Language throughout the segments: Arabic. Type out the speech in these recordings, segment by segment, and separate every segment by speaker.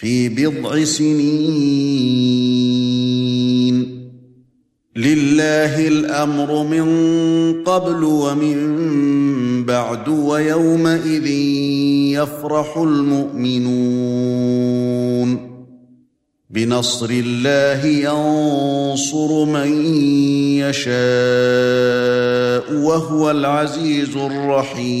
Speaker 1: في بضع سنين. لله الأمر من قبل ومن بعد ويومئذ يفرح المؤمنون. بنصر الله ينصر من يشاء وهو العزيز الرحيم.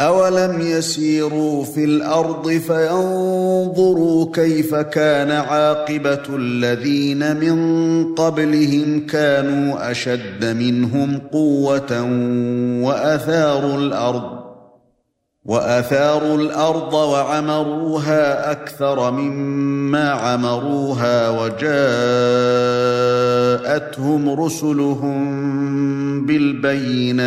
Speaker 1: اولم يسيروا في الأرض فينظروا كيف كان عاقبه الذين من قبلهم كانوا اشد منهم قوه واثاروا الأرض واثاروا الأرض وعمروها أكثر مما عمروها وجاءتهم رسلهم بالبينات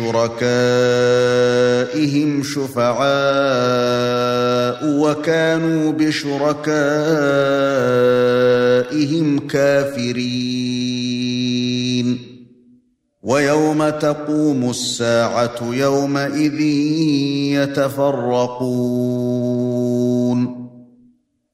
Speaker 1: شركائهم شفعاء وكانوا بشركائهم كافرين. ويوم تقوم الساعة يومئذ يتفرقون.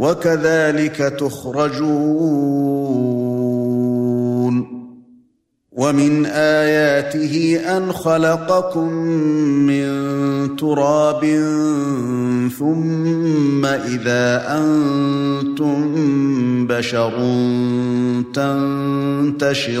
Speaker 1: وكذلك تخرجون. ومن آياته أن خلقكم من تراب ثم إذا أنتم بشر تنتشرون.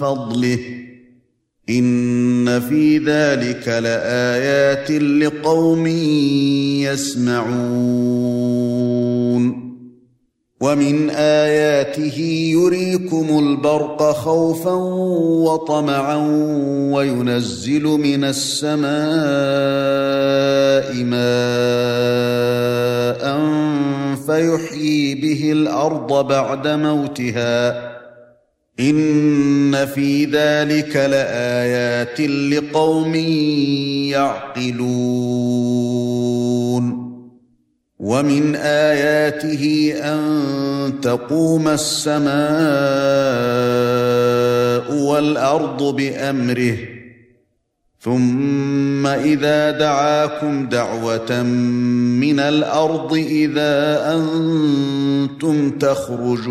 Speaker 1: فضله إن في ذلك لآيات لقوم يسمعون. ومن آياته يريكم البرق خوفا وطمعا وينزل من السماء ماء فيحيي به الأرض بعد موتها. ان في ذلك لايات لقوم يعقلون ومن اياته ان تقوم السماء والارض بامره ثم اذا دعاكم دعوه من الأرض اذا أنتم تخرجون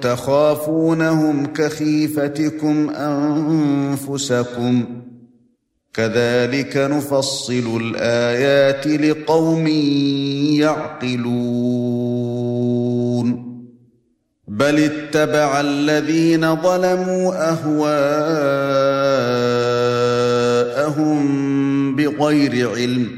Speaker 1: تخافونهم كخيفتكم أنفسكم. كذلك نفصل الآيات لقوم يعقلون. بل اتبع الذين ظلموا أهواءهم بغير علم.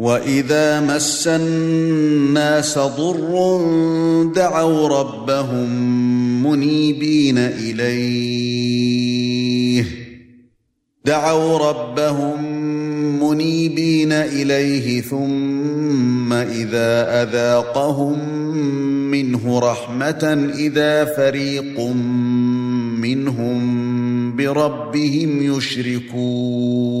Speaker 1: واذا مس الناس ضر دعوا ربهم منيبين اليه دعوا ربهم منيبين اليه ثم اذا اذاقهم منه رحمه اذا فريق منهم بربهم يشركون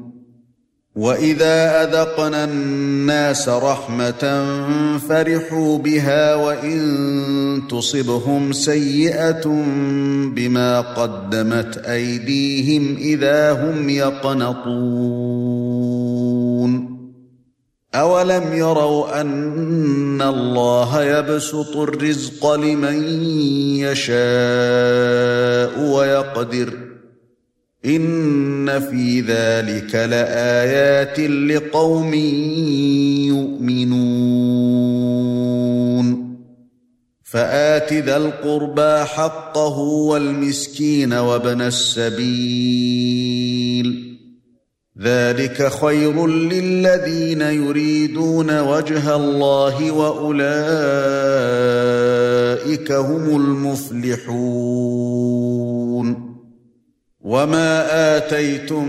Speaker 1: واذا اذقنا الناس رحمه فرحوا بها وان تصبهم سيئه بما قدمت ايديهم اذا هم يقنطون اولم يروا ان الله يبسط الرزق لمن يشاء ويقدر ان في ذلك لايات لقوم يؤمنون فات ذا القربى حقه والمسكين وابن السبيل ذلك خير للذين يريدون وجه الله واولئك هم المفلحون وما اتيتم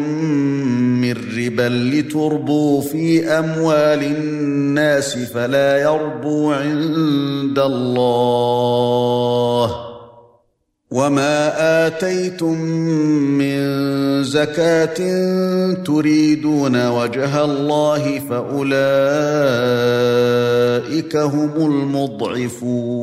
Speaker 1: من ربا لتربوا في اموال الناس فلا يربو عند الله وما اتيتم من زكاه تريدون وجه الله فاولئك هم المضعفون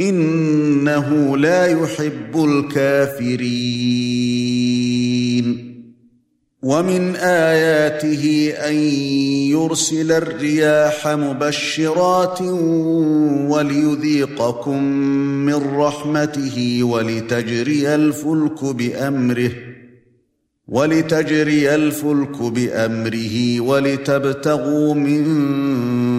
Speaker 1: إنه لا يحب الكافرين. ومن آياته أن يرسل الرياح مبشرات وليذيقكم من رحمته ولتجري الفلك بأمره ولتجري الفلك بأمره ولتبتغوا من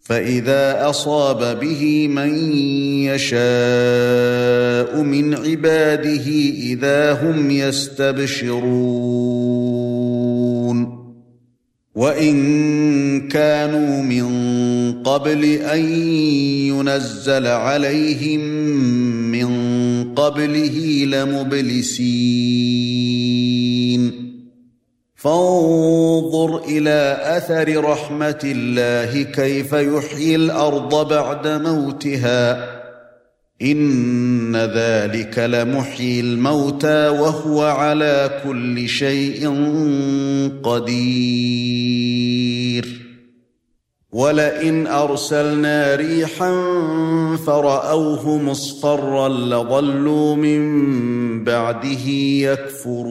Speaker 1: فإذا أصاب به من يشاء من عباده إذا هم يستبشرون. وإن كانوا من قبل أن ينزل عليهم من قبله لمبلسين. فانظر إلى أثر رحمة الله كيف يحيي الأرض بعد موتها. إن ذلك لمحيي الموتى وهو على كل شيء قدير. ولئن أرسلنا ريحا فرأوه مصفرا لظلوا من بعده يكفرون.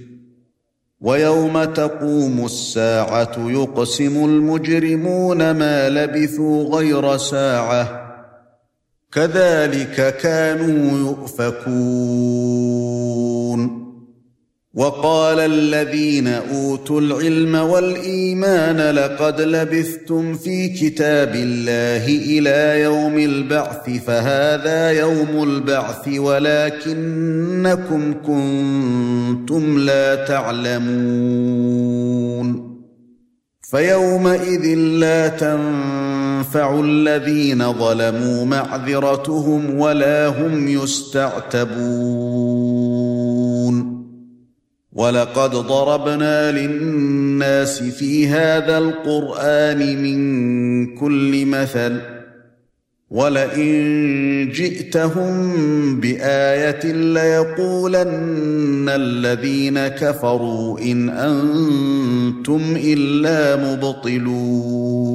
Speaker 1: ويوم تقوم الساعة يقسم المجرمون ما لبثوا غير ساعة. كذلك كانوا يؤفكون. وقال الذين أوتوا العلم والإيمان لقد لبثتم في كتاب الله إلى يوم البعث فهذا يوم البعث ولكنكم كنتم لا تعلمون. فيومئذ لا تنفع الذين ظلموا معذرتهم ولا هم يستعتبون. ولقد ضربنا للناس في هذا القرآن من كل مثل ولئن جئتهم بآية ليقولن الذين كفروا إن أنتم إلا مبطلون.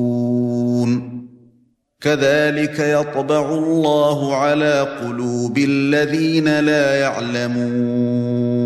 Speaker 1: كذلك يطبع الله على قلوب الذين لا يعلمون.